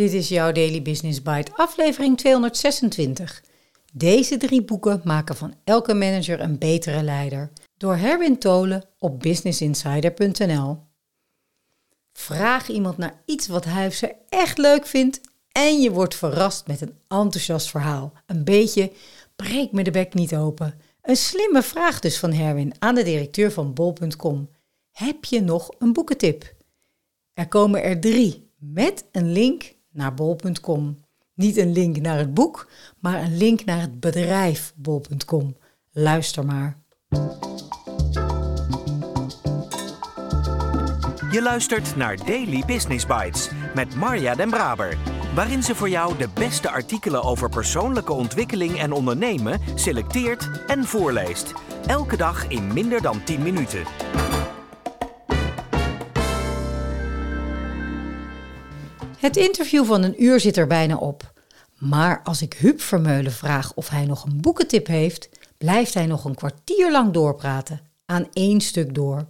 Dit is jouw Daily Business Bite, aflevering 226. Deze drie boeken maken van elke manager een betere leider. Door Herwin Tolen op businessinsider.nl. Vraag iemand naar iets wat hij of echt leuk vindt en je wordt verrast met een enthousiast verhaal. Een beetje breek me de bek niet open. Een slimme vraag dus van Herwin aan de directeur van bol.com. Heb je nog een boekentip? Er komen er drie met een link naar bol.com. Niet een link naar het boek, maar een link naar het bedrijf bol.com. Luister maar. Je luistert naar Daily Business Bites met Marja Den Braber, waarin ze voor jou de beste artikelen over persoonlijke ontwikkeling en ondernemen selecteert en voorleest. Elke dag in minder dan 10 minuten. Het interview van een uur zit er bijna op. Maar als ik Huub Vermeulen vraag of hij nog een boekentip heeft, blijft hij nog een kwartier lang doorpraten. Aan één stuk door.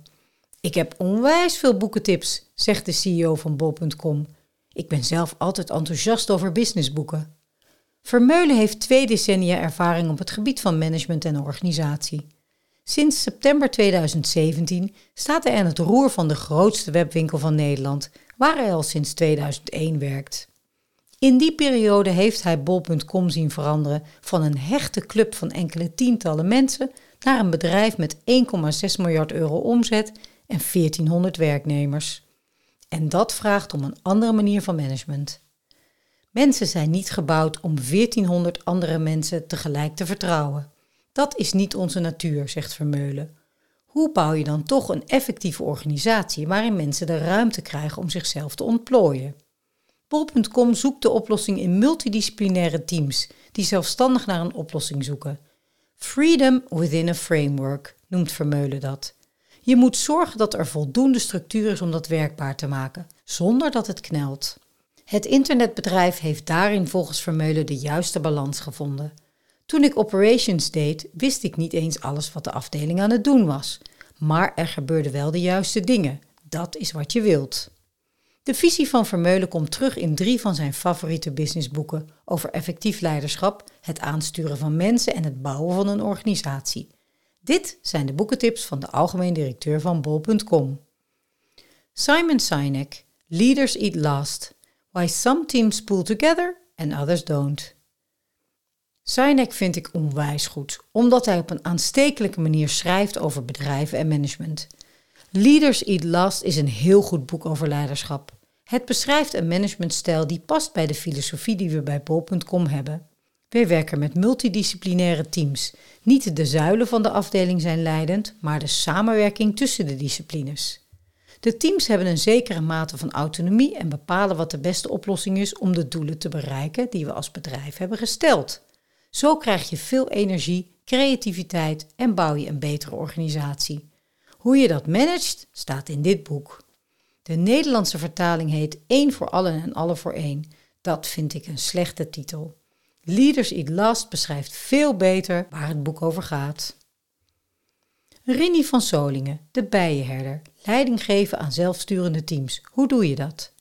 Ik heb onwijs veel boekentips, zegt de CEO van bol.com. Ik ben zelf altijd enthousiast over businessboeken. Vermeulen heeft twee decennia ervaring op het gebied van management en organisatie. Sinds september 2017 staat hij aan het roer van de grootste webwinkel van Nederland, waar hij al sinds 2001 werkt. In die periode heeft hij bol.com zien veranderen van een hechte club van enkele tientallen mensen naar een bedrijf met 1,6 miljard euro omzet en 1400 werknemers. En dat vraagt om een andere manier van management. Mensen zijn niet gebouwd om 1400 andere mensen tegelijk te vertrouwen. Dat is niet onze natuur, zegt Vermeulen. Hoe bouw je dan toch een effectieve organisatie waarin mensen de ruimte krijgen om zichzelf te ontplooien? Bol.com zoekt de oplossing in multidisciplinaire teams die zelfstandig naar een oplossing zoeken. Freedom within a framework noemt Vermeulen dat. Je moet zorgen dat er voldoende structuur is om dat werkbaar te maken, zonder dat het knelt. Het internetbedrijf heeft daarin volgens Vermeulen de juiste balans gevonden. Toen ik operations deed, wist ik niet eens alles wat de afdeling aan het doen was. Maar er gebeurden wel de juiste dingen. Dat is wat je wilt. De visie van Vermeulen komt terug in drie van zijn favoriete businessboeken over effectief leiderschap, het aansturen van mensen en het bouwen van een organisatie. Dit zijn de boekentips van de algemeen directeur van bol.com. Simon Sinek, Leaders Eat Last. Why some teams pull together and others don't. Sinek vind ik onwijs goed, omdat hij op een aanstekelijke manier schrijft over bedrijven en management. Leaders Eat Last is een heel goed boek over leiderschap. Het beschrijft een managementstijl die past bij de filosofie die we bij bol.com hebben. Wij werken met multidisciplinaire teams. Niet de zuilen van de afdeling zijn leidend, maar de samenwerking tussen de disciplines. De teams hebben een zekere mate van autonomie en bepalen wat de beste oplossing is om de doelen te bereiken die we als bedrijf hebben gesteld. Zo krijg je veel energie, creativiteit en bouw je een betere organisatie. Hoe je dat managt staat in dit boek. De Nederlandse vertaling heet Eén voor allen en alle voor één. Dat vind ik een slechte titel. Leaders Eat Last beschrijft veel beter waar het boek over gaat. Rinnie van Solingen, de bijenherder, leiding geven aan zelfsturende teams. Hoe doe je dat?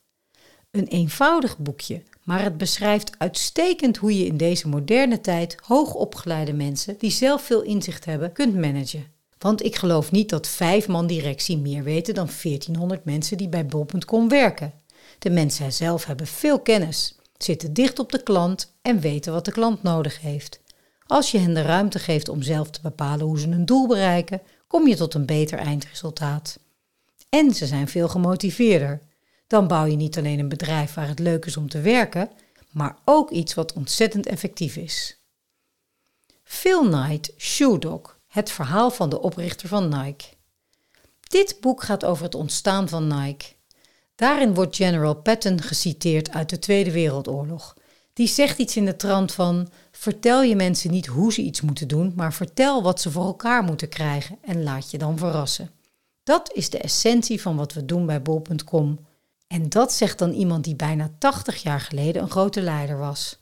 Een eenvoudig boekje, maar het beschrijft uitstekend hoe je in deze moderne tijd hoogopgeleide mensen die zelf veel inzicht hebben kunt managen. Want ik geloof niet dat vijf man directie meer weten dan 1400 mensen die bij bol.com werken. De mensen zelf hebben veel kennis, zitten dicht op de klant en weten wat de klant nodig heeft. Als je hen de ruimte geeft om zelf te bepalen hoe ze een doel bereiken, kom je tot een beter eindresultaat. En ze zijn veel gemotiveerder. Dan bouw je niet alleen een bedrijf waar het leuk is om te werken, maar ook iets wat ontzettend effectief is. Phil Knight, Shoe Dog, het verhaal van de oprichter van Nike. Dit boek gaat over het ontstaan van Nike. Daarin wordt General Patton geciteerd uit de Tweede Wereldoorlog. Die zegt iets in de trant van: Vertel je mensen niet hoe ze iets moeten doen, maar vertel wat ze voor elkaar moeten krijgen en laat je dan verrassen. Dat is de essentie van wat we doen bij bol.com. En dat zegt dan iemand die bijna 80 jaar geleden een grote leider was.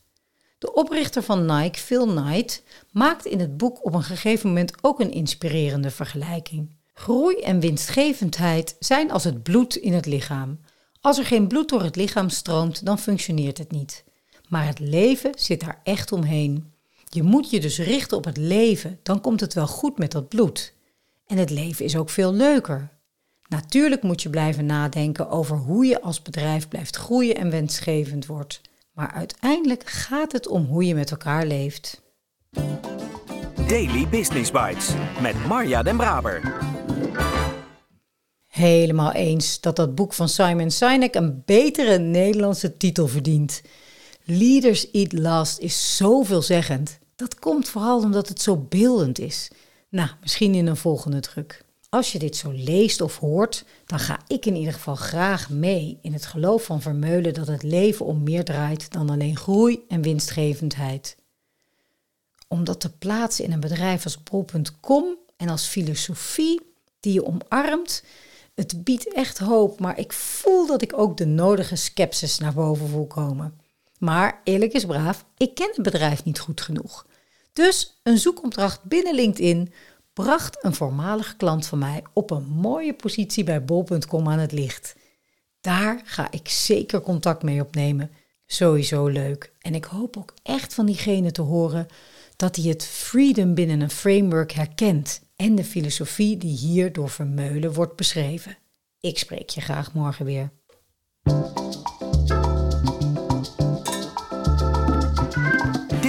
De oprichter van Nike, Phil Knight, maakt in het boek op een gegeven moment ook een inspirerende vergelijking. Groei en winstgevendheid zijn als het bloed in het lichaam. Als er geen bloed door het lichaam stroomt, dan functioneert het niet. Maar het leven zit daar echt omheen. Je moet je dus richten op het leven, dan komt het wel goed met dat bloed. En het leven is ook veel leuker. Natuurlijk moet je blijven nadenken over hoe je als bedrijf blijft groeien en wensgevend wordt. Maar uiteindelijk gaat het om hoe je met elkaar leeft. Daily Business Bites met Marja Den Braber. Helemaal eens dat dat boek van Simon Sinek een betere Nederlandse titel verdient. Leaders Eat Last is zo veelzeggend. Dat komt vooral omdat het zo beeldend is. Nou, misschien in een volgende druk. Als je dit zo leest of hoort, dan ga ik in ieder geval graag mee in het geloof van Vermeulen dat het leven om meer draait dan alleen groei en winstgevendheid. Om dat te plaatsen in een bedrijf als bol.com en als filosofie die je omarmt, het biedt echt hoop, maar ik voel dat ik ook de nodige skepsis naar boven voel komen. Maar eerlijk is braaf, ik ken het bedrijf niet goed genoeg. Dus een zoekopdracht binnen LinkedIn bracht een voormalige klant van mij op een mooie positie bij bol.com aan het licht. Daar ga ik zeker contact mee opnemen. Sowieso leuk. En ik hoop ook echt van diegene te horen dat hij het freedom binnen een framework herkent en de filosofie die hier door Vermeulen wordt beschreven. Ik spreek je graag morgen weer.